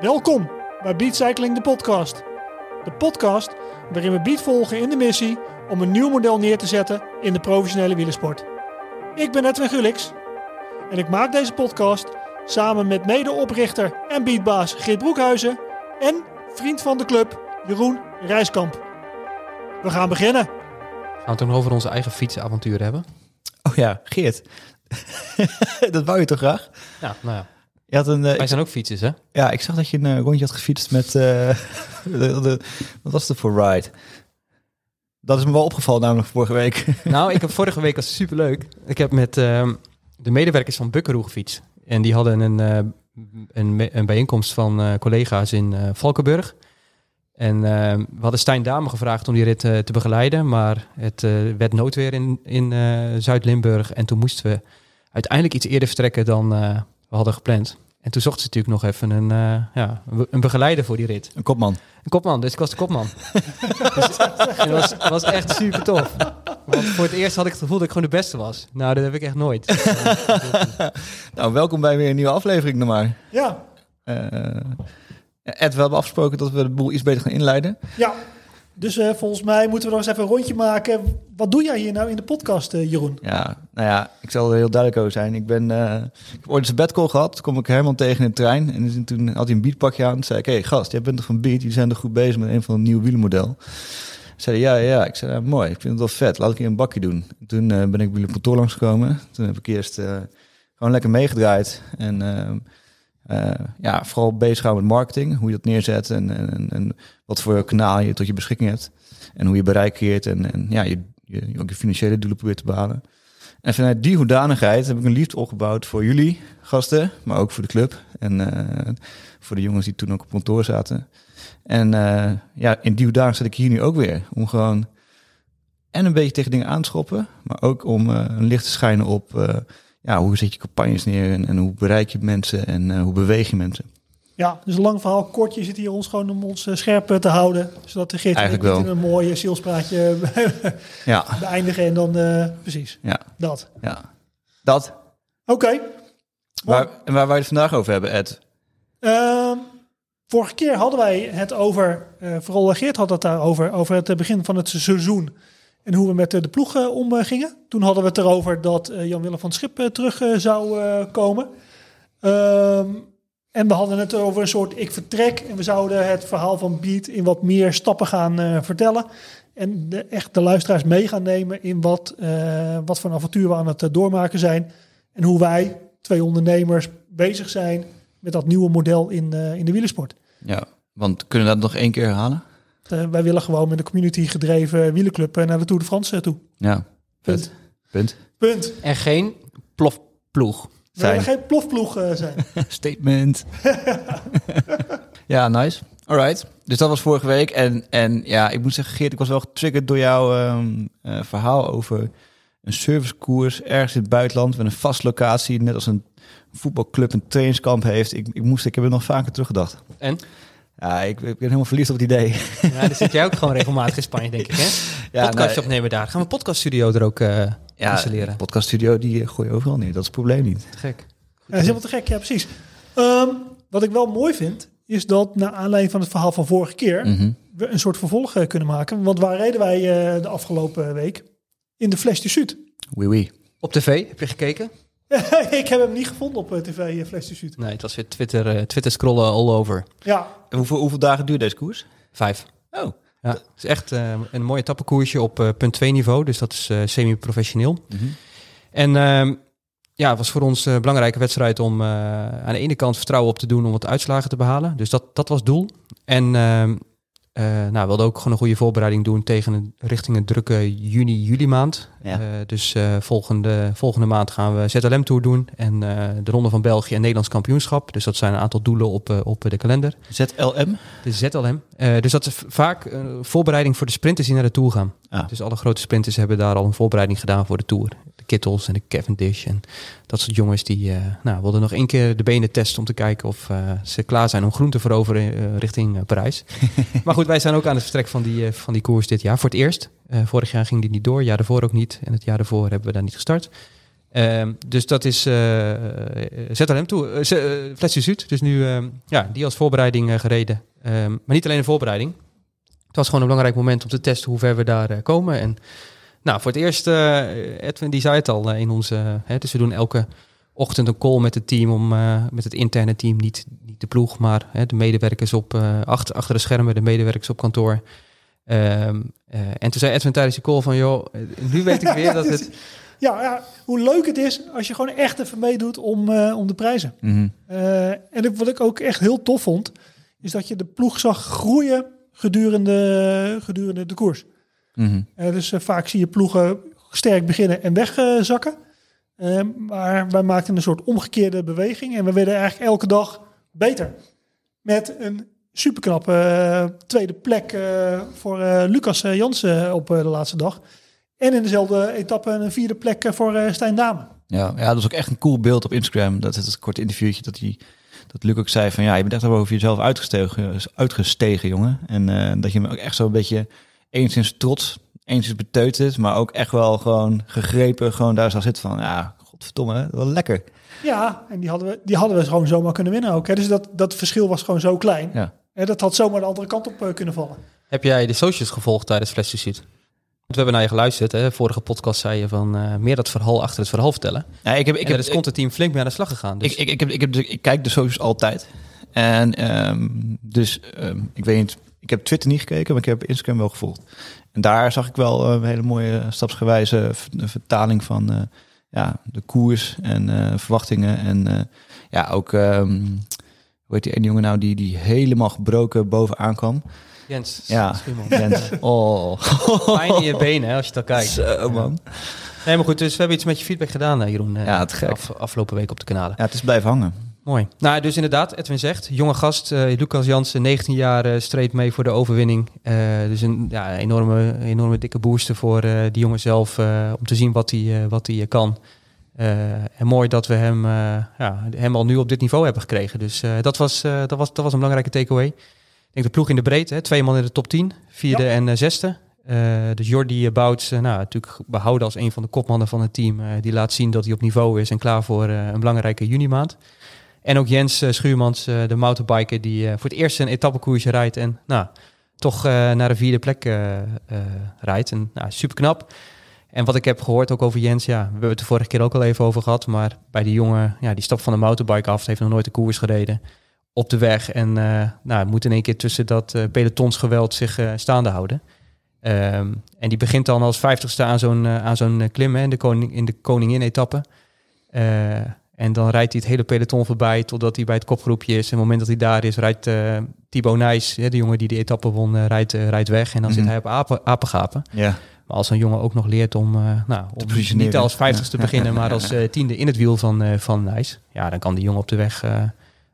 Welkom bij Beat Cycling de podcast. De podcast waarin we Beat volgen in de missie om een nieuw model neer te zetten in de professionele wielersport. Ik ben Edwin Gulix en ik maak deze podcast samen met medeoprichter en beatbaas Geert Broekhuizen en vriend van de club Jeroen Rijskamp. We gaan beginnen. Gaan we het dan over onze eigen fietsavontuur hebben? Oh ja, Geert. dat wou je toch graag? Ja, nou ja. Je had een, eh, Wij zijn ook fietsers, hè? ja, ik zag dat je een eh, rondje had gefietst met... eh, de, de- wat was het voor ride? Dat is me wel opgevallen namelijk vorige week. Nou, ik heb vorige week was superleuk. Ik heb met ehm, de medewerkers van Bukkeroe gefietst. En die hadden een, een, een bijeenkomst van collega's in Valkenburg. En ehm, we hadden Stijn Dame gevraagd om die rit te begeleiden. Maar het werd noodweer in, in Zuid-Limburg. En toen moesten we uiteindelijk iets eerder vertrekken dan we hadden gepland. En toen zochten ze natuurlijk nog even een, eh, ja, een begeleider voor die rit. Een kopman. Een kopman, dus ik was de kopman. dus, het was, was echt super tof. Want voor het eerst had ik het gevoel dat ik gewoon de beste was. Nou, dat heb ik echt nooit. Nou, welkom bij weer een nieuwe aflevering nog maar. Ja, Eh, Ed, we hebben afgesproken dat we de boel iets beter gaan inleiden. ja. Dus eh, volgens mij moeten we nog eens even een rondje maken. Wat doe jij hier nou in de podcast, eh, Jeroen? Ja, nou ja, ik zal er heel duidelijk over zijn. Ik ben, eh, ik heb ooit een sabbatical gehad. Kom ik Herman tegen in de trein. En toen had hij een beatpakje aan. Toen zei ik, hey, gast, jij bent toch van Beat? Jullie zijn er goed bezig met een van een nieuw wielenmodel. Zei ja, ja. Ik zei, mooi. Ik vind het wel vet. Laat ik hier een bakje doen. Toen ben ik bij jullie kantoor langsgekomen. Toen heb ik eerst gewoon lekker meegedraaid. En eh, ja, vooral bezig gehouden met marketing. Hoe je dat neerzet en, en, en wat voor kanaal je tot je beschikking hebt. En hoe je bereik creëert en, en ja, je, je, ook je financiële doelen probeert te behalen. En vanuit die hoedanigheid heb ik een liefde opgebouwd voor jullie gasten, maar ook voor de club. En eh, voor de jongens die toen ook op kantoor zaten. En eh, ja, in die hoedanigheid zit ik hier nu ook weer. Om gewoon en een beetje tegen dingen aan te schoppen, maar ook om een licht te schijnen op ja, hoe zet je campagnes neer en, en hoe bereik je mensen en eh, hoe beweeg je mensen. Ja, dus een lang verhaal kort. Je zit hier ons gewoon om ons eh, scherp eh, te houden. Zodat de Geert Eigenlijk niet wel. in een mooi zielspraatje Ja, beëindigen. En dan precies, ja, dat. ja. Dat. Oké. Waar, en waar wij het vandaag over hebben, Ed. Ehm, vorige keer hadden wij het over, eh, vooral Geert had het daarover, over het begin van het seizoen. En hoe we met eh, de ploeg eh, omgingen. Toen hadden we het erover dat eh, Jan-Willem van Schip eh, terug eh, zou eh, komen. Ehm, en we hadden het over een soort ik vertrek. En we zouden het verhaal van Beat in wat meer stappen gaan eh, vertellen. En de, echt de luisteraars mee gaan nemen in wat, eh, wat voor een avontuur we aan het eh, doormaken zijn. En hoe wij, twee ondernemers, bezig zijn met dat nieuwe model in, eh, in de wielersport. Ja, want kunnen we dat nog één keer herhalen? Eh, wij willen gewoon met een community gedreven wielerclub eh, naar de Tour de France eh, toe. Ja, Punt. Punt. Punt. En geen plofploeg. We Zijn. geen plofploeg zijn. Statement. ja, nice. Alright. Dus dat was vorige week. En, en ja, ik moet zeggen, Geert, ik was wel getriggerd door jouw ehm, eh, verhaal over een servicekoers ergens in het buitenland met een vast locatie, net als een voetbalclub een trainingskamp heeft. Ik, ik moest, ik heb er nog vaker teruggedaad. En? Ja, ik, ik ben helemaal verliefd op het idee. Ja, dan zit jij ook gewoon regelmatig in Spanje, denk ik, hè? Ja, Podcast nee, opnemen daar. Gaan we een podcaststudio er ook eh ja, installeren? podcaststudio die eh, gooi je overal neer. Dat is het probleem niet. Te gek. Ja, dat is helemaal te gek, ja precies. Ehm, wat ik wel mooi vind, is dat naar aanleiding van het verhaal van vorige keer... Mhm. we een soort vervolg eh, kunnen maken. Want waar reden wij eh, de afgelopen week? In de Flash de Zuid. Oui, oui. Op tv, heb je gekeken? ik heb hem niet gevonden op eh, tv, eh, Zuid. Nee, het was weer Twitter, eh, Twitter scrollen all over. Ja, En hoeveel, hoeveel dagen duurt deze koers? Vijf. Oh. Ja, het is echt een mooie tappenkoersje op punt 2 niveau. Dus dat is semi-professioneel. Mhm. En ehm, ja, het was voor ons een belangrijke wedstrijd om aan de ene kant vertrouwen op te doen om wat uitslagen te behalen. Dus dat, dat was het doel. En eh, nou, we wilden ook gewoon een goede voorbereiding doen tegen een, richting een drukke juni, juli maand. Ja. Eh, dus eh, volgende, volgende maand gaan we ZLM Tour doen en de Ronde van België en Nederlands kampioenschap. Dus dat zijn een aantal doelen op, op de kalender. ZLM? De ZLM. Dus dat is vaak een voorbereiding voor de sprinters die naar de Tour gaan. Ah. Dus alle grote sprinters hebben daar al een voorbereiding gedaan voor de Tour. Kittels en de Cavendish en dat soort jongens die eh, nou, wilden nog één keer de benen testen om te kijken of eh, ze klaar zijn om groen te veroveren eh, richting Parijs. maar goed, wij zijn ook aan het vertrek van die, van die koers dit jaar voor het eerst. Vorig jaar ging die niet door, jaar daarvoor ook niet. En het jaar daarvoor hebben we daar niet gestart. Ehm, dus dat is eh ZLM toe. Uh, Flesje Zuid. Dus nu ehm, ja, die als voorbereiding gereden. Ehm, maar niet alleen een voorbereiding. Het was gewoon een belangrijk moment om te testen hoe ver we daar komen. En nou, voor het eerst, eh, Edwin die zei het al eh, in onze... hè, dus we doen elke ochtend een call met het team, om, eh, met het interne team, niet, niet de ploeg, maar hè, de medewerkers op, eh, achter, achter de schermen, de medewerkers op kantoor. Ehm, eh, en toen zei Edwin tijdens die call van, joh, nu weet ik weer dat het... Ja, ja, hoe leuk het is als je gewoon echt even meedoet om, eh, om de prijzen. Mhm. Eh, en ik- wat ik ook echt heel tof vond, is dat je de ploeg zag groeien gedurende, gedurende de koers. Mhm. Eh, dus eh, vaak zie je ploegen sterk beginnen en wegzakken. Eh, maar wij maakten een soort omgekeerde beweging en we werden eigenlijk elke dag beter. Met een superknappe eh, tweede plek voor Lucas Jansen op de laatste dag. En in dezelfde etappe een vierde plek voor Stijn Dame. Ja, ja, dat was ook echt een cool beeld op Instagram. Dat is het kort interviewtje dat hij dat Luc ook zei van ja, je bent echt over jezelf uitgestegen, uitgestegen jongen. En dat je me ook echt zo een beetje enigszins trots, enigszins beteuterd, maar ook echt wel gewoon gegrepen, gewoon daar zag zitten van ja, godverdomme, wel lekker. Ja, en die hadden we, die hadden we gewoon zomaar kunnen winnen ook. Hè. Dus dat, dat verschil was gewoon zo klein. Ja. Hè, dat had zomaar de andere kant op eh, kunnen vallen. Heb jij de socials gevolgd tijdens Flash? Want we hebben naar je geluisterd. Hè? Vorige podcast zei je van eh, meer dat verhaal achter het verhaal vertellen. Ja, ik heb, ik heb heb het content-team flink mee aan de slag gegaan. Dus Ik, ik, ik, heb, ik, heb, ik kijk de socials altijd. En ehm, dus ehm, ik weet niet, ik heb Twitter niet gekeken, maar ik heb Instagram wel gevolgd. En daar zag ik wel eh, een hele mooie stapsgewijze vertaling van eh, ja, de koers en eh, verwachtingen. En eh, ja, ook, ehm, hoe heet die ene jongen nou die, die helemaal gebroken bovenaan kwam? Jens, Ja. Jens. Oh. Pijn in je benen hè, als je dat kijkt. Zo, man. Nee, maar goed, dus we hebben iets met je feedback gedaan, eh, Jeroen. eh, Ja, het gek. af- afgelopen week op de kanalen. Ja, het is blijven hangen. Mooi. Nou, dus inderdaad, Edwin zegt, jonge gast, eh, Lucas Jansen, 19 jaar, eh, streed mee voor de overwinning. Eh, dus een ja, enorme, enorme dikke booster voor die jongen zelf, om te zien wat hij wat hij, kan. En mooi dat we hem, ja, hem al nu op dit niveau hebben gekregen. Dus dat, was, dat, was, dat was een belangrijke takeaway. Ik denk de ploeg in de breedte, hè, twee man in de top 10, vierde en zesde. Dus Jordi Bouts, nou, natuurlijk behouden als een van de kopmannen van het team. die laat zien dat hij op niveau is en klaar voor een belangrijke junimaand. En ook Jens eh, Schuurmans, eh, de mountainbiker, die eh, voor het eerst een etappekoersje rijdt. En nou, toch naar de vierde plek rijdt. En nou, super knap. En wat ik heb gehoord ook over Jens, ja, we hebben het de vorige keer ook al even over gehad. Maar bij die jongen, ja, die stap van de mountainbike af, heeft nog nooit een koers gereden. Op de weg. En nou, moet in één keer tussen dat eh, pelotonsgeweld zich staande houden. Ehm, en die begint dan als vijftigste aan zo'n aan zo'n klim hè, in de, koning, in de koningin-etappe. En dan rijdt hij het hele peloton voorbij totdat hij bij het kopgroepje is. En op het moment dat hij daar is, rijdt eh Thibaut Nijs, de jongen die de etappe won, eh, rijdt, eh, rijdt weg. En dan Mhm. zit hij op apen, apengapen. Ja. Maar als een jongen ook nog leert om, nou, om niet als vijftigste te beginnen, maar als tiende in het wiel van, van Nijs. Ja, dan kan die jongen op de weg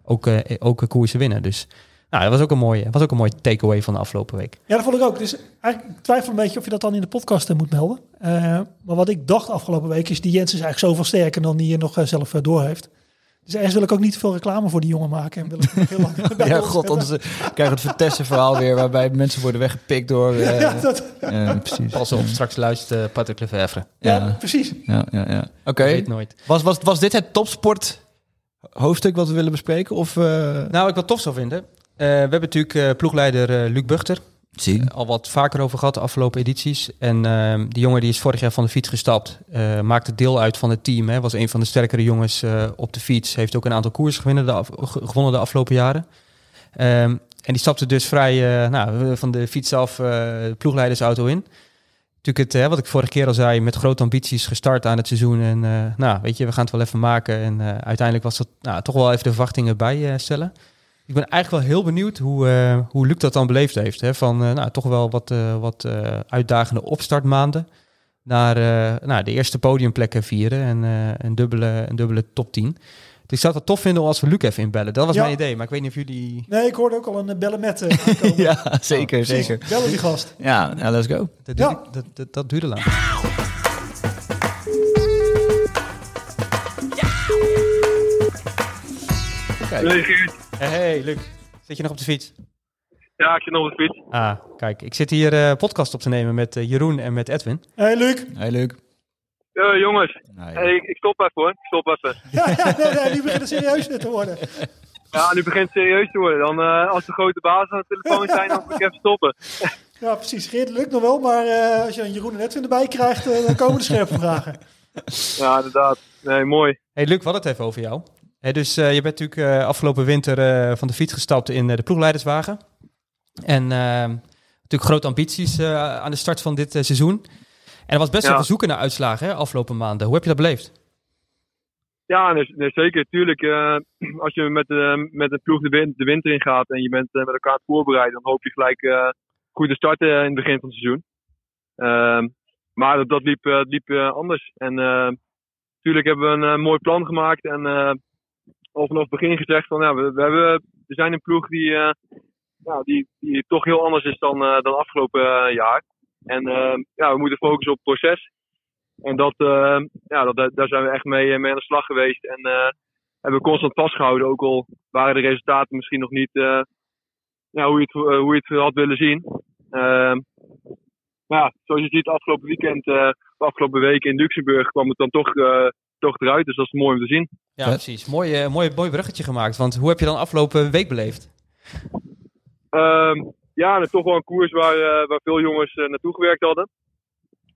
ook, ook koersen winnen. Dus nou, dat was ook een mooie, was ook een mooie takeaway van de afgelopen week. Ja, dat vond ik ook. Dus eigenlijk, ik twijfel een beetje of je dat dan in de podcast eh, moet melden. Eh, maar wat ik dacht afgelopen week is, die Jens is eigenlijk zoveel sterker dan die je nog eh, zelf door heeft. Dus ergens wil ik ook niet te veel reclame voor die jongen maken. En wil ik heel lang bij Ja, ons god, eh, krijg het Vertessen verhaal weer, waarbij mensen worden weggepikt door... eh, Ja, dat, precies. Pas op, straks luistert uh, Patrick Lefevre. ja, Ja. precies. Ja, ja, ja. Oké. Nooit. Was, was, was dit het topsport hoofdstuk wat we willen bespreken? Of, eh Nou, ik wat tof zou vinden. Eh, we hebben natuurlijk eh, ploegleider eh, Luc Buchter. Zie. al wat vaker over gehad de afgelopen edities. En ehm, die jongen die is vorig jaar van de fiets gestapt. maakte deel uit van het team. Hè, was een van de sterkere jongens op de fiets. Heeft ook een aantal koersen gewonnen de, af- gewonnen de afgelopen jaren. Ehm, en die stapte dus vrij nou, van de fiets af de ploegleidersauto in. Natuurlijk het, wat ik vorige keer al zei, met grote ambities gestart aan het seizoen. En nou, weet je, we gaan het wel even maken. En uiteindelijk was dat nou, toch wel even de verwachtingen bijstellen. Ik ben eigenlijk wel heel benieuwd hoe, eh, hoe Luc dat dan beleefd heeft. Hè? Van eh, nou, toch wel wat, eh, wat eh, uitdagende opstartmaanden. Naar eh, nou, de eerste podiumplekken vieren en eh, een, dubbele, een dubbele top 10. Dus ik zou het tof vinden als we Luc even inbellen. Dat was Ja. mijn idee, maar ik weet niet of jullie... Nee, ik hoorde ook al een bellen met eh, aankomen. Ja, zeker, Precies, zeker. Bellen die gast. Ja, nou, let's go. Dat, Ja. duurde, dat, dat, dat duurde lang. Hey Geert. Hey, hey, Luc. Zit je nog op de fiets? Ja, ik zit nog op de fiets. Ah, kijk. Ik zit hier eh podcast op te nemen met eh, Jeroen en met Edwin. Hey Luc. Hey, leuk. Eh, jongens, Nee. hey, ik, ik stop even hoor. Ik stop even. Ja, ja nee, nee, nu begint het serieus te worden. Ja, nu begint het serieus te worden. Dan, eh, als de grote baas aan de telefoon zijn, dan moet ik even stoppen. Ja, precies. Geert lukt nog wel, maar eh, als je een Jeroen en Edwin erbij krijgt, eh, dan komen de scherpe vragen. Ja, inderdaad. Nee, mooi. Hey Luc, hadden het even over jou. Dus eh, je bent natuurlijk eh, afgelopen winter eh, van de fiets gestapt in de ploegleiderswagen. En natuurlijk grote ambities aan de start van dit seizoen. En er was best Ja. wel zoeken naar uitslagen hè, afgelopen maanden. Hoe heb je dat beleefd? Ja, zeker. Tuurlijk, als je met, met een ploeg de, win- de winter in gaat en je bent met elkaar voorbereiden, dan hoop je gelijk goed te starten in het begin van het seizoen. Ehm, maar dat, dat liep, liep anders. En natuurlijk hebben we een mooi plan gemaakt en al vanaf het begin gezegd van ja, we, we, hebben, we zijn een ploeg die, eh, die, die toch heel anders is dan, eh, dan afgelopen eh, jaar. En ja, we moeten focussen op het proces. En dat, ja, dat, daar zijn we echt mee, mee aan de slag geweest. En hebben we constant vastgehouden. Ook al waren de resultaten misschien nog niet ja, hoe, je het, hoe je het had willen zien. Ehm, maar ja, zoals je ziet, afgelopen weekend, afgelopen weken in Luxemburg kwam het dan toch, toch eruit. Dus dat is mooi om te zien. Ja, precies. Mooi, eh, mooi, mooi bruggetje gemaakt. Want hoe heb je dan afgelopen week beleefd? Ehm, ja, en het is toch wel een koers waar, eh, waar veel jongens eh, naartoe gewerkt hadden.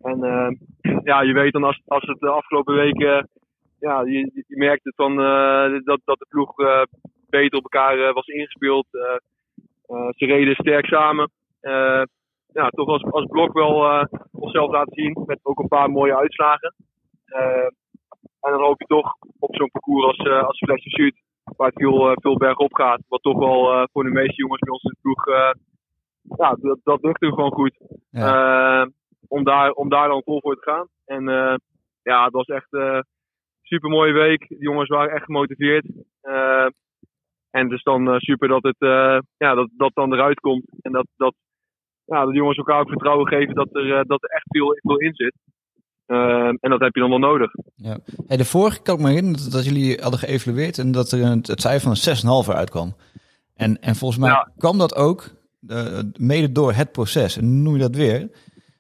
En ehm, ja, je weet dan als, als het de afgelopen weken, ja, je, je merkt het van eh, dat, dat de ploeg eh, beter op elkaar eh, was ingespeeld. Eh, eh, ze reden sterk samen. Eh, ja, toch als, als blok wel eh, onszelf laten zien met ook een paar mooie uitslagen. En dan hoop je toch op zo'n parcours als, eh als Flash Shoot waar het veel, eh, veel bergop gaat. Wat toch wel eh, voor de meeste jongens bij ons in de ploeg, ja, dat, dat lukt er gewoon goed. Om, daar, om daar dan vol voor te gaan. En ja, het was echt een super mooie week. De jongens waren echt gemotiveerd. En het is dan super dat het ja, dat, dat dan eruit komt. En dat, dat ja, de jongens elkaar ook vertrouwen geven dat er, dat er echt veel, veel in zit. Eh, en dat heb je dan wel nodig. Hey, de vorige kan ik me herinneren dat, jullie hadden geëvalueerd en dat er een, het cijfer van een 6,5 uitkwam. En, en volgens mij Ja. kwam dat ook eh, mede door het proces. En noem je dat weer.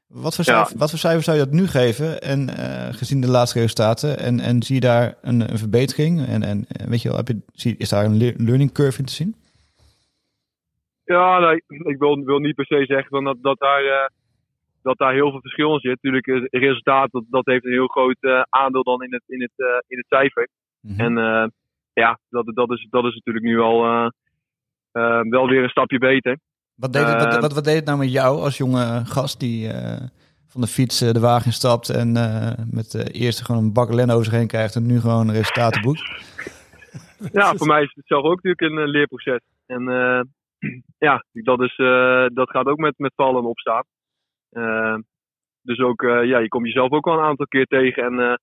Wat voor, Ja. cijfer, wat voor cijfer zou je dat nu geven? En eh, gezien de laatste resultaten. En, en zie je daar een, een verbetering? En, en eh, weet je wel, heb je, zie, is daar een le- learning curve in te zien? Ja, nee, ik wil, wil niet per se zeggen dat, dat, daar, dat daar heel veel verschil in zit. Natuurlijk, het resultaat dat, dat heeft een heel groot eh, aandeel dan in het, in het, eh, in het cijfer. Mhm. En eh, ja, dat, dat, is, dat is natuurlijk nu al wel weer een stapje beter. Wat deed, het, wat, wat, wat deed het nou met jou als jonge gast die van de fiets de wagen instapt en met de eerste gewoon een bak ellende over zich heen krijgt en nu gewoon resultaten boekt? Ja, voor mij is het zelf ook natuurlijk een leerproces. En ja, dat, is, dat gaat ook met, met vallen en opstaan. Eh, dus ook, eh, ja, je komt jezelf ook al een aantal keer tegen. En eh,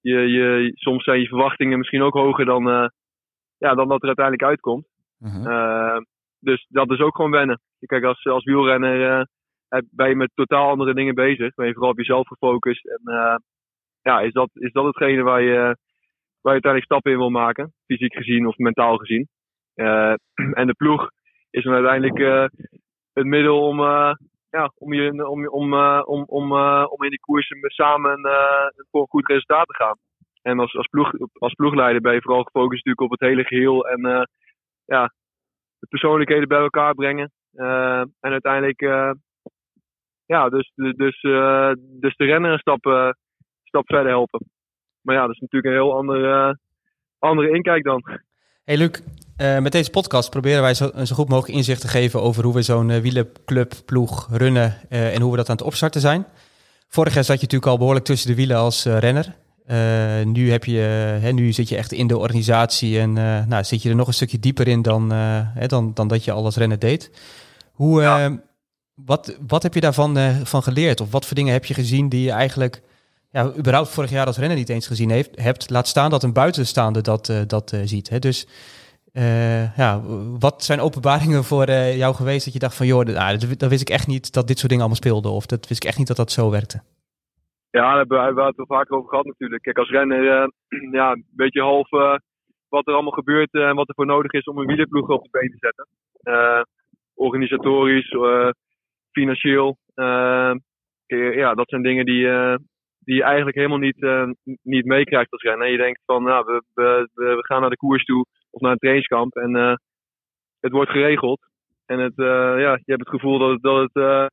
je, je, soms zijn je verwachtingen misschien ook hoger dan, eh, ja, dan dat er uiteindelijk uitkomt. Mhm. Eh, dus dat is ook gewoon wennen. Kijk, als, als wielrenner ben je met totaal andere dingen bezig. Ben je vooral op jezelf gefocust. En ja, is dat, is dat hetgene waar je, waar je uiteindelijk stappen in wil maken. Fysiek gezien of mentaal gezien. En de ploeg is dan uiteindelijk het middel om, ja, om, je, om, om, eh, om, om, eh, om in die koersen samen eh, voor een goed resultaat te gaan. En als, als, ploeg, als ploegleider ben je vooral gefocust natuurlijk op het hele geheel. En ja, de persoonlijkheden bij elkaar brengen. En uiteindelijk, ja, dus, dus, dus, de renner een stap, stap verder helpen. Maar ja, dat is natuurlijk een heel andere, andere inkijk dan. Hey Luc, eh, met deze podcast proberen wij zo, een zo goed mogelijk inzicht te geven over hoe we zo'n eh, wielerclub, ploeg runnen eh, en hoe we dat aan het opstarten zijn. Vorig jaar zat je natuurlijk al behoorlijk tussen de wielen als renner. Nu, heb je, hè, nu zit je echt in de organisatie en nou, zit je er nog een stukje dieper in dan, hè, dan, dan dat je al als renner deed. Hoe, Ja. wat, wat heb je daarvan van geleerd? Of wat voor dingen heb je gezien die je eigenlijk ja, überhaupt vorig jaar als renner niet eens gezien heeft, hebt? Laat staan dat een buitenstaande dat, eh, dat eh, ziet. Hè? Dus eh, ja, wat zijn openbaringen voor jou geweest dat je dacht van, joh, ah, dat, dat wist ik echt niet dat dit soort dingen allemaal speelden. Of dat wist ik echt niet dat dat zo werkte. Ja, daar hebben we het wel vaker over gehad natuurlijk. Kijk, als renner, ja, een beetje half wat er allemaal gebeurt en wat er voor nodig is om een wielerploeg op de been te zetten. Organisatorisch, financieel. ja, dat zijn dingen die, die je eigenlijk helemaal niet, eh, niet meekrijgt als renner. En je denkt van, nou, we, we, we gaan naar de koers toe of naar een trainingskamp en eh, het wordt geregeld. En het, eh, ja, je hebt het gevoel dat het, dat het,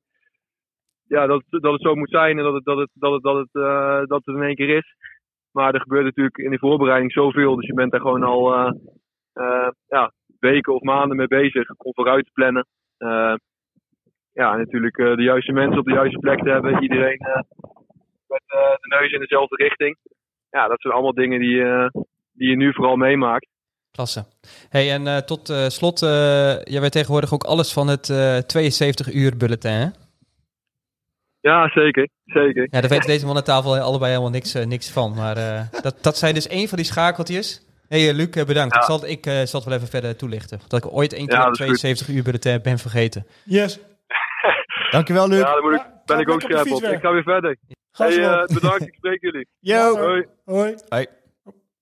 ja, dat, dat het zo moet zijn en dat het, dat het, dat het, dat het, dat het in één keer is. Maar er gebeurt natuurlijk in de voorbereiding zoveel, dus je bent daar gewoon al ja, weken of maanden mee bezig om vooruit te plannen. Ja, natuurlijk de juiste mensen op de juiste plek te hebben. Iedereen met eh, de neus in dezelfde richting. Ja, dat zijn allemaal dingen die, eh, die je nu vooral meemaakt. Klasse. Hey, en eh, tot eh, slot, eh, jij weet tegenwoordig ook alles van het eh 72 uur bulletin, hè? Ja, zeker. Zeker. Ja, daar weten deze mannen aan tafel allebei helemaal niks, niks van. Maar eh, dat, dat zijn dus één van die schakeltjes. hey, Luc, bedankt. Ja. Ik, zal, ik eh, zal het wel even verder toelichten. Dat ik ooit één keer Ja, een dat is goed. 72 uur bulletin ben vergeten. Yes. Dankjewel, Luc. Ja, daar moet ik, Ja, ben ik ook scherp op. Ik ga weer verder. Hey, zo. eh, bedankt, ik spreek jullie. Yo. Hoi. Hoi. Hoi.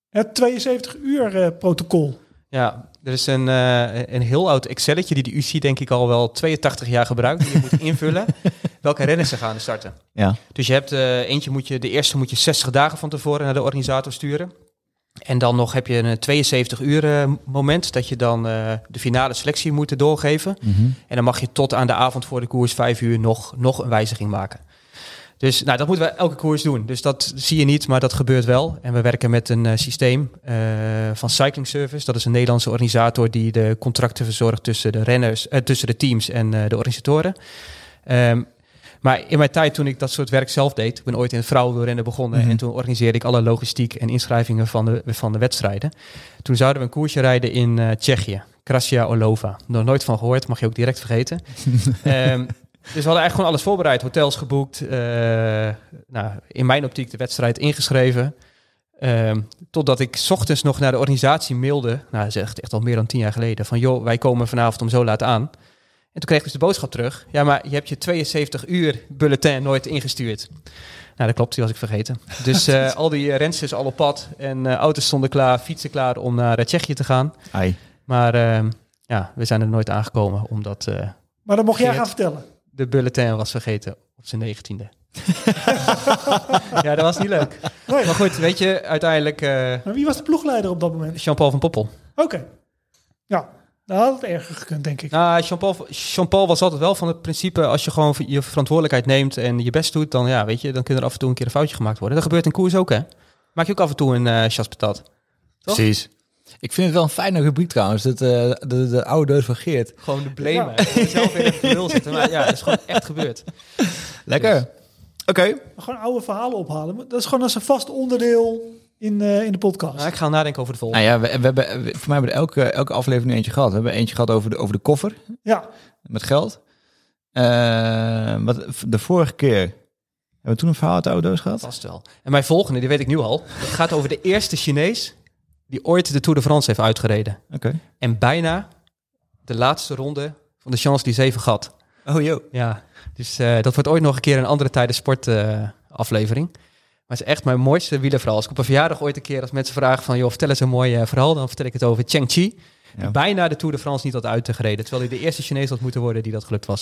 Het 72 uur eh, protocol. Ja, er is een, eh, een heel oud Excelletje die de UC denk ik al wel 82 jaar gebruikt. Die je moet invullen welke renners ze gaan starten. Ja. Dus je hebt eh, eentje moet je, de eerste moet je 60 dagen van tevoren naar de organisator sturen. En dan nog heb je een 72 uur eh, moment dat je dan eh, de finale selectie moet doorgeven. Mhm. En dan mag je tot aan de avond voor de koers, 5 uur, nog, nog een wijziging maken. Dus nou, dat moeten we elke koers doen. Dus dat zie je niet, maar dat gebeurt wel. En we werken met een eh, systeem van Cycling Service. Dat is een Nederlandse organisator die de contracten verzorgt tussen de renners, tussen de teams en de organisatoren. Ehm, maar in mijn tijd toen ik dat soort werk zelf deed, ik ben ooit in het vrouwenwielrennen begonnen Mhm. en toen organiseerde ik alle logistiek en inschrijvingen van de, van de wedstrijden. Toen zouden we een koersje rijden in eh, Tsjechië, Krasia Olova. Nog nooit van gehoord, mag je ook direct vergeten. Ehm, dus we hadden eigenlijk gewoon alles voorbereid, hotels geboekt, eh, nou, in mijn optiek de wedstrijd ingeschreven. Ehm, totdat ik 's ochtends nog naar de organisatie mailde, nou dat is echt, echt al meer dan tien jaar geleden, van joh, wij komen vanavond om zo laat aan. En toen kreeg ik dus de boodschap terug, ja maar je hebt je 72 uur bulletin nooit ingestuurd. Nou dat klopt, die was ik vergeten. Dus eh, al die uh, rensters al op pad en eh, auto's stonden klaar, fietsen klaar om naar eh, Tsjechië te gaan. Ai. Maar ehm, ja, we zijn er nooit aangekomen omdat eh, Maar dat mocht jij gaan vertellen. de bulletin was vergeten op zijn negentiende. ja, dat was niet leuk. Nee. Maar goed, weet je, uiteindelijk eh, Maar wie was de ploegleider op dat moment? Jean-Paul van Poppel. Oké. Ja, dat had het erger gekund, denk ik. Nou, Jean-Paul, Jean-Paul was altijd wel van het principe, als je gewoon je verantwoordelijkheid neemt en je best doet, dan ja, weet je, dan kan er af en toe een keer een foutje gemaakt worden. Dat gebeurt in koers ook, hè? Maak je ook af en toe een. Toch? Precies. Ik vind het wel een fijne rubriek trouwens. Dat, eh, de, de oude deus van Geert. Gewoon de blamen. Ja. Zelf in het zitten. Maar ja, dat is gewoon echt gebeurd. Lekker. Oké. Gewoon oude verhalen ophalen. Dat is gewoon als een vast onderdeel in, eh, in de podcast. Nou, ik ga nadenken over de volgende. Nou ja, we, we hebben, we- voor mij hebben we elke, elke aflevering eentje gehad. We hebben eentje gehad over de, over de koffer Ja, met geld. Eh, wat, de vorige keer hebben we toen een verhaal uit de oude doos gehad. Vast wel. En mijn volgende, die weet ik nu al. Het gaat over de eerste Chinees die ooit de Tour de France heeft uitgereden. Oké. En bijna de laatste ronde van de Champs-Élysées vergat. Oh joh. Ja, dus eh, dat wordt ooit nog een keer een andere tijden sport eh, aflevering. Maar het is echt mijn mooiste wielerverhaal. Als ik op een verjaardag ooit een keer als mensen vragen van... joh, vertel eens een mooi eh, verhaal. Dan vertel ik het over Cheng Chi. Ja. Bijna de Tour de France niet had uitgereden. Terwijl hij de eerste Chinees had moeten worden die dat gelukt was.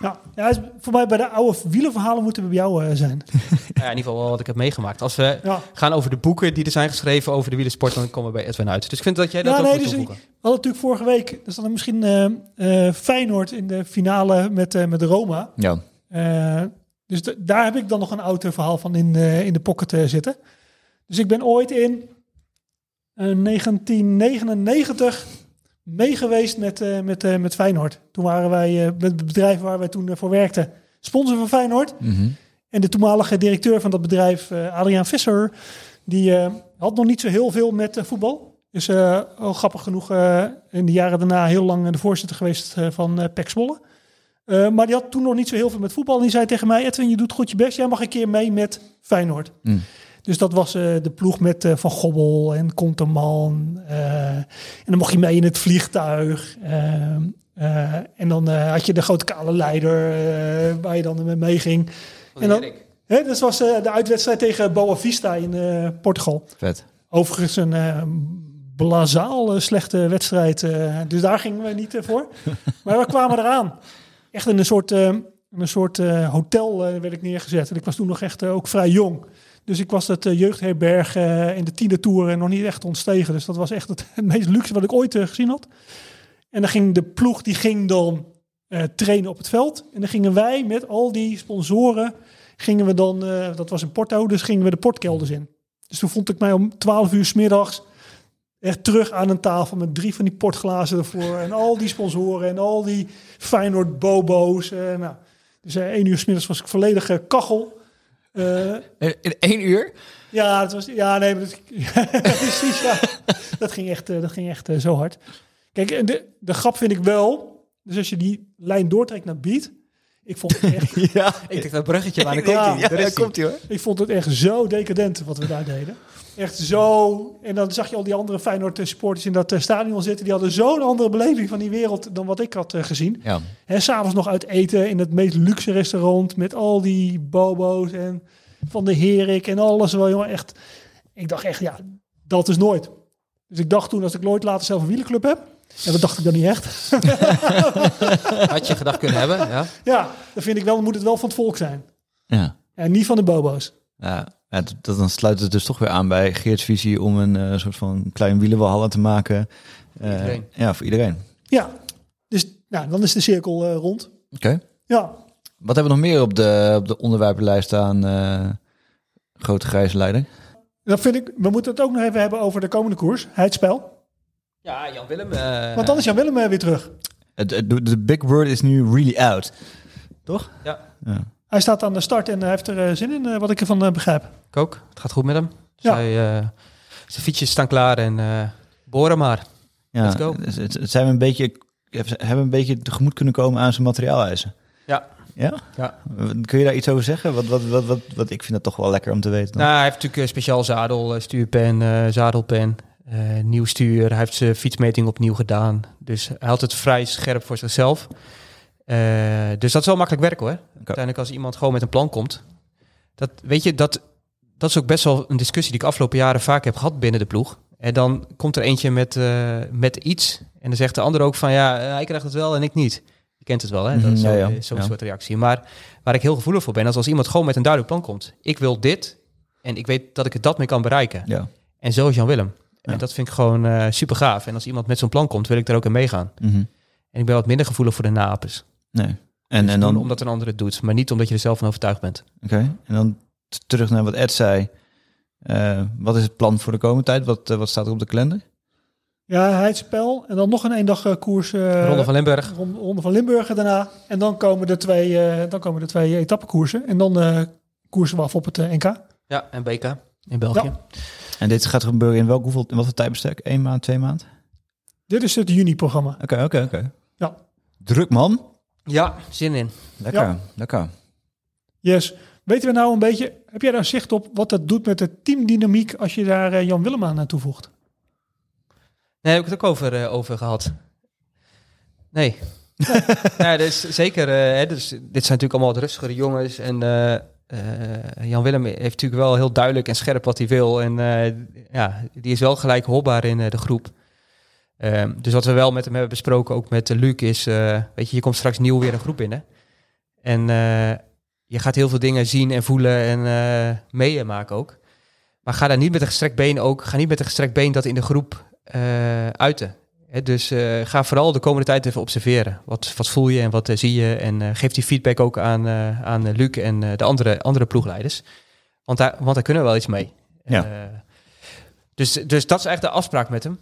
ja. ja is voor mij bij de oude wielerverhalen moeten we bij jou eh, zijn. Nou ja, in ieder geval wel wat ik heb meegemaakt. Als we Ja. gaan over de boeken die er zijn geschreven over de wielersport... dan komen we bij Edwin uit. Dus ik vind dat jij dat Ja, ook nee, moet dus toevoegen. We hadden natuurlijk vorige week, stond er misschien eh, eh, Feyenoord in de finale met, eh, met Roma. Ja. Eh, dus daar heb ik dan nog een oud eh, verhaal van in, eh, in de pocket eh, zitten. Dus ik ben ooit in eh, 1999 meegeweest met, eh, met, eh, met Feyenoord. Toen waren wij eh, met het bedrijf waar wij toen eh, voor werkten, sponsor van Feyenoord. Mhm. En de toenmalige directeur van dat bedrijf, eh, Adriaan Visser, die eh, had nog niet zo heel veel met eh, voetbal. Is eh al grappig genoeg eh, in de jaren daarna heel lang de voorzitter geweest eh, van eh PEC Zwolle. Eh, maar die had toen nog niet zo heel veel met voetbal. En die zei tegen mij, Edwin, je doet goed je best. Jij mag een keer mee met Feyenoord. Mm. Dus dat was eh, de ploeg met eh, Van Gobbel en Konterman. eh, en dan mocht je mee in het vliegtuig. eh, eh, en dan eh, had je de grote kale leider eh, waar je dan mee meeging. En dan, hè, dat was eh, de uitwedstrijd tegen Boa Vista in eh, Portugal. Vet. Overigens een eh blazaal slechte wedstrijd. eh, dus daar gingen we niet voor. maar we kwamen eraan. Echt in een soort, eh, een soort eh, hotel eh, werd ik neergezet. En ik was toen nog echt ook vrij jong. Dus ik was eh, jeugdherberg in de tiende tour en nog niet echt ontstegen. Dus dat was echt het, meest luxe wat ik ooit gezien had. En dan ging de ploeg, die ging dan trainen op het veld. En dan gingen wij met al die sponsoren, gingen we dan, dat was in Porto, dus gingen we de portkelders in. Dus toen vond ik mij om 12 uur 's middags echt terug aan een tafel met drie van die portglazen ervoor. En al die sponsoren en al die Feyenoord bobo's. eh, nou, dus eh, één uur 's middags was ik volledig eh, kachel. Eh, In één uur? ja, het was, ja, nee, maar dat, precies. Ja. Dat ging echt, dat ging echt zo hard. Kijk, en de, de grap vind ik wel. Dus als je die lijn doortrekt naar beat. Ik vond het echt, Ja. Ik denk dat bruggetje, maar dan Ja, komt hij. Ja, komt hij hoor. ik vond het echt zo decadent wat we daar deden. Echt zo. En dan zag je al die andere Feyenoord supporters in dat eh, stadion zitten. Die hadden zo'n andere beleving van die wereld dan wat ik had eh, gezien. Ja. En s'avonds nog uit eten in het meest luxe restaurant met al die bobo's en van de Herik en alles. Wel, jongen, echt. Ik dacht echt, ja, dat is nooit. Dus ik dacht toen, als ik nooit later zelf een wielenclub heb. En dat dacht ik dan niet echt. Had je gedacht kunnen hebben, ja. Ja, dan vind ik wel, dan moet het wel van het volk zijn. Ja. En niet van de bobo's. Ja, ja, dat, dat- dan sluit het dus toch weer aan bij Geert's visie om een eh, soort van klein wielenwalhalla te maken. Eh, Iedereen. Ja, voor iedereen. Ja, dus nou, dan is de cirkel eh, rond. Oké. Ja, Wat hebben we nog meer op de, op de onderwerpenlijst staan, eh, grote grijze leider? dan vind ik, we moeten het ook nog even hebben over de komende koers. Het spel. Ja, Jan Willem. eh, Want dan is Jan Willem weer terug. Het- het- De de big word is nu really out. Toch? Ja, Ja. Hij staat aan de start en hij heeft er eh, zin in, eh, wat ik ervan eh, begrijp. ik ook. Het gaat goed met hem. Ja. Zij, eh, zijn fietsjes staan klaar en eh boren maar. Ja, Let's go. Het, het, het zijn we een beetje, hebben een beetje tegemoet kunnen komen aan zijn materiaaleisen. Ja. Ja? Ja. Kun je daar iets over zeggen? Wat, wat, wat, wat, wat, ik vind dat toch wel lekker om te weten. dan. Nou, hij heeft natuurlijk een speciaal zadel, stuurpen, zadelpen, eh, nieuw stuur. Hij heeft zijn fietsmeting opnieuw gedaan. Dus hij had het vrij scherp voor zichzelf. Eh, dus dat is wel makkelijk werk hoor. Uiteindelijk als iemand gewoon met een plan komt. Dat, weet je, dat, dat is ook best wel een discussie die ik afgelopen jaren vaak heb gehad binnen de ploeg. En dan komt er eentje met, eh, met iets. En dan zegt de ander ook van ja, hij krijgt het wel en ik niet. Je kent het wel, hè? Dat is ja, ja. zo'n Ja. soort reactie. Maar waar ik heel gevoelig voor ben, is als iemand gewoon met een duidelijk plan komt. Ik wil dit en ik weet dat ik het dat mee kan bereiken. Ja. En zo is Jan Willem. En dat vind ik gewoon eh, super gaaf. En als iemand met zo'n plan komt, wil ik daar ook in meegaan. Mhm. En ik ben wat minder gevoelig voor de napers. Nee. En, Dus en dan, omdat een ander het doet, maar niet omdat je er zelf van overtuigd bent. Oké, en dan terug naar wat Ed zei. Eh, wat is het plan voor de komende tijd? Wat, eh, wat staat er op de kalender? Ja, het spel. En dan nog een één dag eh, koers. eh, Ronde van Limburg. Ronde, van Limburg daarna. En dan komen de twee, eh, dan komen de twee etappekoersen. En dan eh koersen we af op het NK. Ja, en BK in België. Ja. En dit gaat gebeuren in welk hoeveel, in wat voor tijdbestek? Eén maand, twee maand? Dit is het juni-programma. Oké, oké, oké. Ja. Druk man. Ja, zin in. Lekker, Ja. lekker. Yes. Weten we nou een beetje, heb jij daar zicht op wat dat doet met de teamdynamiek als je daar eh, Jan Willem aan toevoegt? Nee, heb ik het ook over, eh, over gehad. Nee. nee, dus zeker. eh, hè, dus, dit zijn natuurlijk allemaal wat rustigere jongens. En eh, eh, Jan Willem heeft natuurlijk wel heel duidelijk en scherp wat hij wil. En eh, ja, die is wel gelijk hoorbaar in de groep. Ehm, dus wat we wel met hem hebben besproken, ook met uh, Luc, is... eh, weet je, je komt straks nieuw weer een groep binnen. En eh, je gaat heel veel dingen zien en voelen en eh, meemaken ook. Maar ga daar niet met een gestrekt been ook... Ga niet met een gestrekt been dat in de groep eh, uiten. Dus eh, ga vooral de komende tijd even observeren. Wat, wat voel je en wat eh, zie je? En eh, geef die feedback ook aan, eh, aan eh, Luc en eh, de andere, andere ploegleiders. Want daar, want daar kunnen we wel iets mee. Ja. Eh, dus, dus dat is echt de afspraak met hem.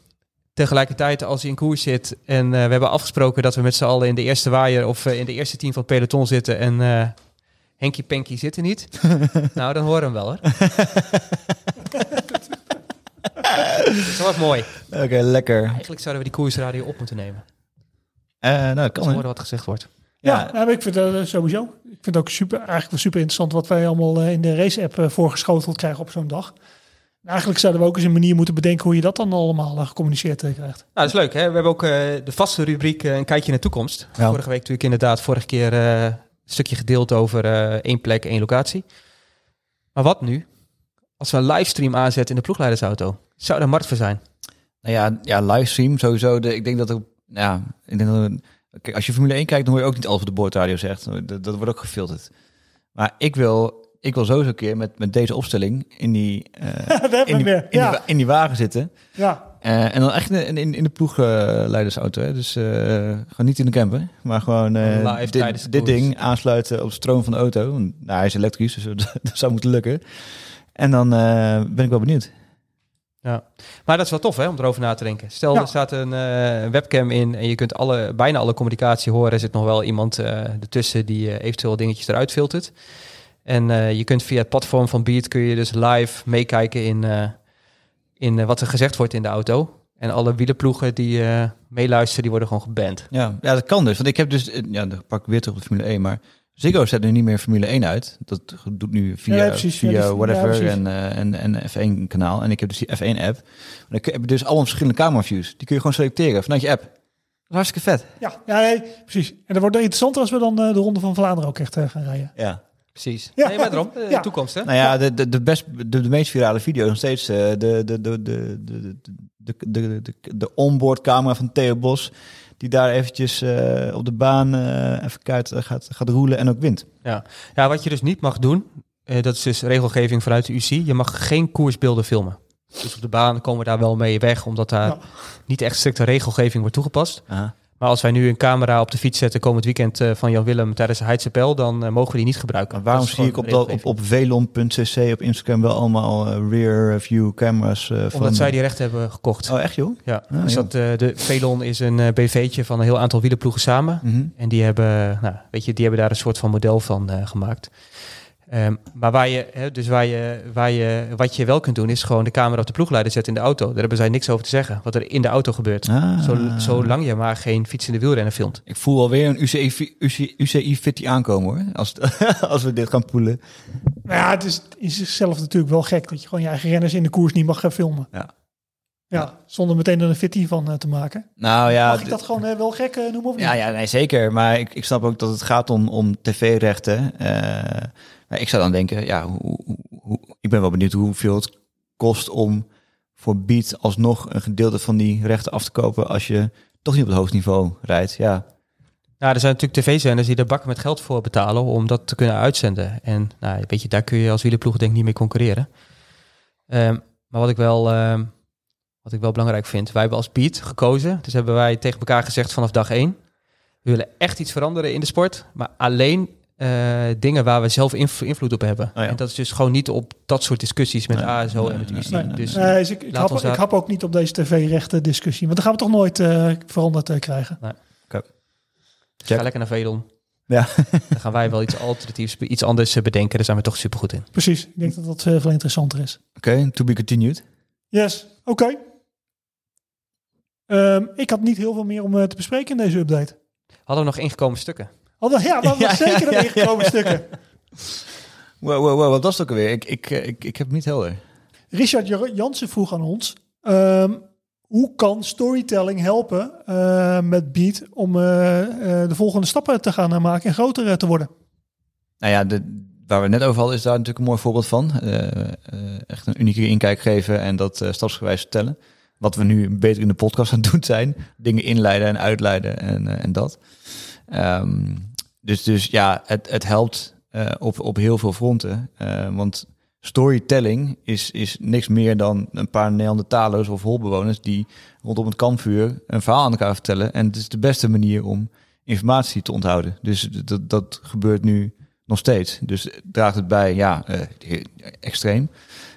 Tegelijkertijd, als hij in koers zit en eh, we hebben afgesproken dat we met z'n allen in de eerste waaier of eh, in de eerste team van het peloton zitten en eh Henky Panky zit er niet. nou, dan horen we hem wel hoor. dat was mooi. Oké, lekker. Eigenlijk zouden we die koersradio op moeten nemen. Eh, nou, dat kan horen wat gezegd wordt. Ja, Ja. nou, maar ik vind dat sowieso. Ik vind het ook super, eigenlijk wel super interessant wat wij allemaal in de race-app voorgeschoteld krijgen op zo'n dag. En eigenlijk zouden we ook eens een manier moeten bedenken hoe je dat dan allemaal eh, gecommuniceerd eh, krijgt. Nou, dat is leuk. Hè? We hebben ook eh, de vaste rubriek Een kijkje naar de toekomst. Ja. Vorige week natuurlijk inderdaad, vorige keer eh, een stukje gedeeld over eh, één plek, één locatie. Maar wat nu? Als we een livestream aanzetten in de ploegleidersauto. Zou daar markt voor zijn? Nou ja, ja, livestream sowieso. De, ik denk dat er, ja, ik denk dat er- als je Formule 1 kijkt, dan hoor je ook niet alles wat de boordradio zegt. Dat, dat wordt ook gefilterd. Maar ik wil, ik wil sowieso een keer met, met deze opstelling in die, eh, in, die, in, Ja, die, in die wagen zitten. ja. Eh, en dan echt in, in, in de ploegleidersauto. hè. Dus eh, gewoon niet in de camper. Maar gewoon eh, Live tijdens de dit, dit koers. ding aansluiten op de stroom van de auto. Want, Nou, hij is elektrisch, dus dat, zou moeten lukken. En dan eh, ben ik wel benieuwd. Ja. Maar dat is wel tof hè, om erover na te denken. Stel, Ja. er staat een eh, webcam in en je kunt alle, bijna alle communicatie horen. Er zit nog wel iemand eh ertussen die eventueel dingetjes eruit filtert. En eh, je kunt via het platform van Beat kun je dus live meekijken in, eh, in eh, wat er gezegd wordt in de auto. En alle wielerploegen die eh, meeluisteren, die worden gewoon geband. Ja, ja, dat kan dus. Want ik heb dus, ja, dan pak ik weer terug op de Formule 1, maar Ziggo zet nu niet meer Formule 1 uit. Dat doet nu via, Ja, precies. Ja, via ja, whatever en, en, en F1 kanaal. En ik heb dus die F1 app. Dan heb je dus allemaal verschillende cameraviews. Die kun je gewoon selecteren vanuit je app. Dat is hartstikke vet. Ja, ja nee, precies. En dat wordt interessanter als we dan de Ronde van Vlaanderen ook echt gaan rijden. Ja. Precies. Ja. Nee, maar daarom, de Ja. toekomst hè? Nou ja, de, de, de, best, de, de meest virale video is nog steeds eh, de, de, de, de, de, de, de, de, de, onboard camera van Theo Bos. Die daar eventjes eh, op de baan eh even uit gaat, gaat roelen en ook wint. Ja, wat je dus niet mag doen, eh, dat is dus regelgeving vanuit de UC. Je mag geen koersbeelden filmen. Dus op de baan komen we daar wel mee weg, omdat daar Ja. niet echt strikte regelgeving wordt toegepast. Aha. Maar als wij nu een camera op de fiets zetten komend weekend eh, van Jan Willem tijdens de Heidse Pijl, dan eh, mogen we die niet gebruiken. Waarom zie ik op, dat, op, op velon.cc op Instagram wel allemaal eh, rear view camera's? van... Omdat zij die rechten hebben gekocht. Oh, echt joh? ja, Ah, dus joh. dat, eh, de Velon is een eh, BV'tje van een heel aantal wielerploegen samen. Mhm. En die hebben, nou, weet je, die hebben daar een soort van model van gemaakt. Ehm, maar waar je, hè, dus waar je, waar je, wat je wel kunt doen, is gewoon de camera op de ploegleider zetten in de auto. Daar hebben zij niks over te zeggen, wat er in de auto gebeurt. Ah. Zo, zolang je maar geen fietsende wielrenner filmt. Ik voel alweer een UCI, fi- UCI, UCI fitty aankomen hoor. Als, als we dit gaan poelen. Maar ja, het is in zichzelf natuurlijk wel gek dat je gewoon je eigen renners in de koers niet mag gaan filmen. Ja. Ja, zonder meteen er een fitty van eh, te maken. Nou ja, Mag ik dat gewoon eh, wel gek eh, noemen of niet? Ja, ja, nee, zeker. Maar ik, ik snap ook dat het gaat om, om tv-rechten. Maar ik zou dan denken, ja, hoe, hoe- ik ben wel benieuwd hoeveel het kost om voor Beat alsnog een gedeelte van die rechten af te kopen als je toch niet op het hoogst niveau rijdt. Ja, Nou, er zijn natuurlijk tv-zenders die er bakken met geld voor betalen om dat te kunnen uitzenden. En nou, weet je, daar kun je als wielerploeg denk ik niet mee concurreren. Ehm, maar wat ik wel, ehm, wat ik wel belangrijk vind, wij hebben als Beat gekozen. Dus hebben wij tegen elkaar gezegd vanaf dag één. We willen echt iets veranderen in de sport, maar alleen eh, dingen waar we zelf inv- invloed op hebben. Oh ja. En dat is dus gewoon niet op dat soort discussies met Nee, ASO nee, en met nee, UC. nee, nee, dus Nee, dus ik, ik, Laat hap, ik ook niet op deze tv-rechten discussie. Want dan gaan we toch nooit eh, veranderd eh, krijgen. ga lekker naar Vedon. Ja. Dan gaan wij wel iets alternatiefs, iets anders bedenken. Daar zijn we toch super goed in. Precies. Ik denk dat dat veel interessanter is. oké, to be continued. Yes, oké. Ehm, ik had niet heel veel meer om eh, te bespreken in deze update. Hadden we nog ingekomen stukken? Hadden, ja, dat was zeker een ingekomen ja. stukken. Wow, wow, wow, wat was het ook alweer? Ik, ik, eh, ik, ik heb het niet helder. Richard Jansen vroeg aan ons... ehm, hoe kan storytelling helpen eh, met Beat om eh, de volgende stappen te gaan maken en groter te worden? Nou ja, de, waar we net over hadden, is daar natuurlijk een mooi voorbeeld van. Echt een unieke inkijk geven en dat stapsgewijs vertellen. Wat we nu beter in de podcast aan het doen zijn. Dingen inleiden en uitleiden en, en dat. Ehm, dus, dus ja, het, het helpt eh, op, op heel veel fronten. Eh, want storytelling is, is niks meer dan een paar Neandertalers of holbewoners die rondom het kampvuur een verhaal aan elkaar vertellen. En het is de beste manier om informatie te onthouden. Dus dat, dat gebeurt nu nog steeds. Dus draagt het bij, ja, eh, extreem.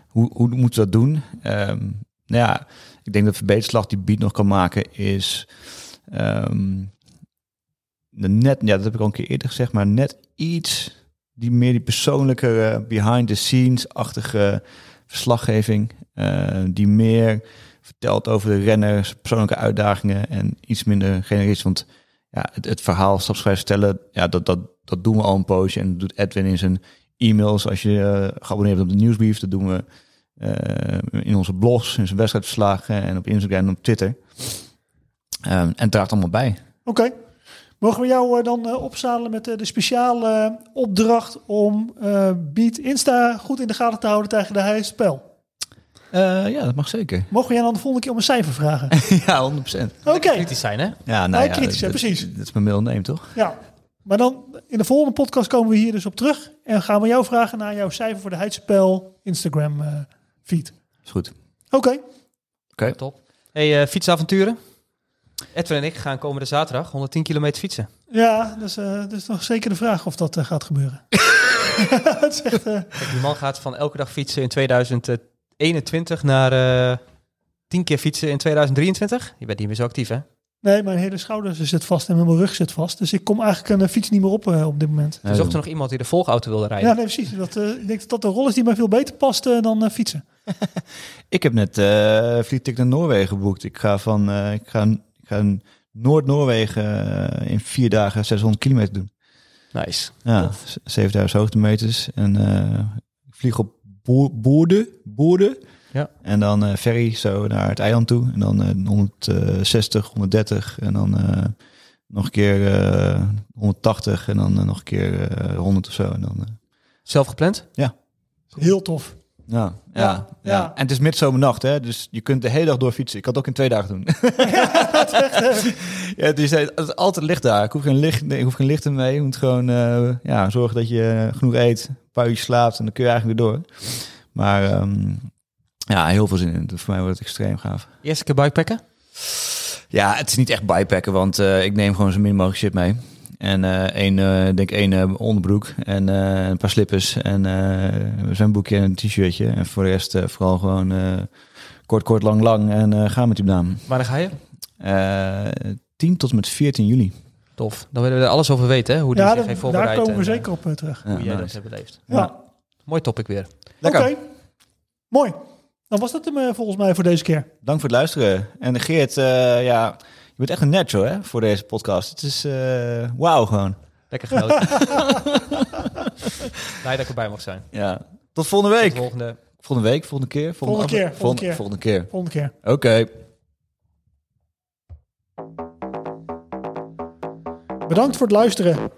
Hoe, hoe moeten we dat doen? Ehm, nou ja, ik denk dat verbeterslag die Beat nog kan maken is... ehm, net, ja, dat heb ik al een keer eerder gezegd, maar net iets die meer die persoonlijke behind the scenes-achtige verslaggeving, eh, die meer vertelt over de renners, persoonlijke uitdagingen en iets minder generisch. Want ja, het, het verhaal stapsgewijs vertellen, ja, dat, dat, dat doen we al een poosje. En dat doet Edwin in zijn e-mails als je eh, geabonneerd op de nieuwsbrief. Dat doen we eh, in onze blogs, in zijn wedstrijdverslagen en op Instagram en op Twitter. Ehm, en draagt allemaal bij. Oké. Mogen we jou eh, dan eh, opzadelen met eh, de speciale opdracht om eh Beat Insta goed in de gaten te houden tegen de? Eh, ja, dat mag zeker. Mogen we jou dan de volgende keer om een cijfer vragen? ja, 100%. Oké. Kritisch zijn, hè? Ja, nou Nou, ja, kritisch, hè, precies. Dat is mijn name, toch? Ja. Maar dan in de volgende podcast komen we hier dus op terug. En gaan we jou vragen naar jouw cijfer voor de Heidspel Instagram eh, feed. Is goed. Oké, Top. Hey, eh, fietsavonturen. Edwin en ik gaan komende zaterdag 110 kilometer fietsen. ja, dus, eh dat is nog zeker de vraag of dat eh, gaat gebeuren. Het is echt, eh, Kijk, die man gaat van elke dag fietsen in 2021 naar eh 10 keer fietsen in 2023. Je bent niet meer zo actief, hè? nee, mijn hele schouders zit vast en mijn rug zit vast. Dus ik kom eigenlijk een fiets niet meer op op dit moment. Er zocht er nog iemand die de volgauto wilde rijden. Ja, nee, precies. Dat, eh, ik denk dat dat een rol is die mij veel beter past dan fietsen. Ik heb net eh vliegticket naar Noorwegen geboekt. Ik ga van eh, ik ga, ik ga Noord-Noorwegen eh, in vier dagen 600 kilometer doen. Nice. Ja, Tof. z- 7000 hoogtemeters. En eh, ik vlieg op Boer- Boerde, Boerde. Ja. En dan eh, ferry zo naar het eiland toe. En dan eh 160, 130. En dan eh, nog een keer eh 180. En dan nog een keer eh 100 of zo. En dan, Zelf gepland? Heel tof. Ja, ja, Ja. En het is midzomernacht, hè. Dus je kunt de hele dag door fietsen. Ik had het ook in twee dagen doen. ja, het is, het is altijd licht daar. Ik hoef geen licht, nee, ik hoef geen lichten mee. Je moet gewoon eh, ja, zorgen dat je genoeg eet, een paar uurtjes slaapt en dan kun je eigenlijk weer door. Maar ehm, ja, heel veel zin in. Dus voor mij wordt het extreem gaaf. Eerste keer bikepacken? Ja, het is niet echt bikepacken, want eh, ik neem gewoon zo min mogelijk shit mee. En eh één, eh, denk één eh, onderbroek en eh, een paar slippers en eh een zwemboekje en een t-shirtje. En voor de rest eh, vooral gewoon eh, kort, kort, lang, lang en eh gaan met die naam. Waar ga je? Eh 10 tot en met 14 juli. Tof. Dan willen we er alles over weten, hè? Hoe die Ja, zich heeft daar voorbereid. komen we en, eh, zeker op eh, terug. Ja, Hoe jij dat hebt beleefd. Ja, Mooi topic weer. Lekker. oké. Mooi. Dan was dat hem eh, volgens mij voor deze keer. Dank voor het luisteren. En Geert, eh, ja, bent echt een natural hè, voor deze podcast. Het is eh wauw gewoon. Lekker genoten. Blij dat ik erbij mag zijn. Ja. Tot volgende week. de volgende. Volgende week, volgende keer. Volgende af- keer, volgende keer. Volgende keer. Volgende keer. Oké. Bedankt voor het luisteren.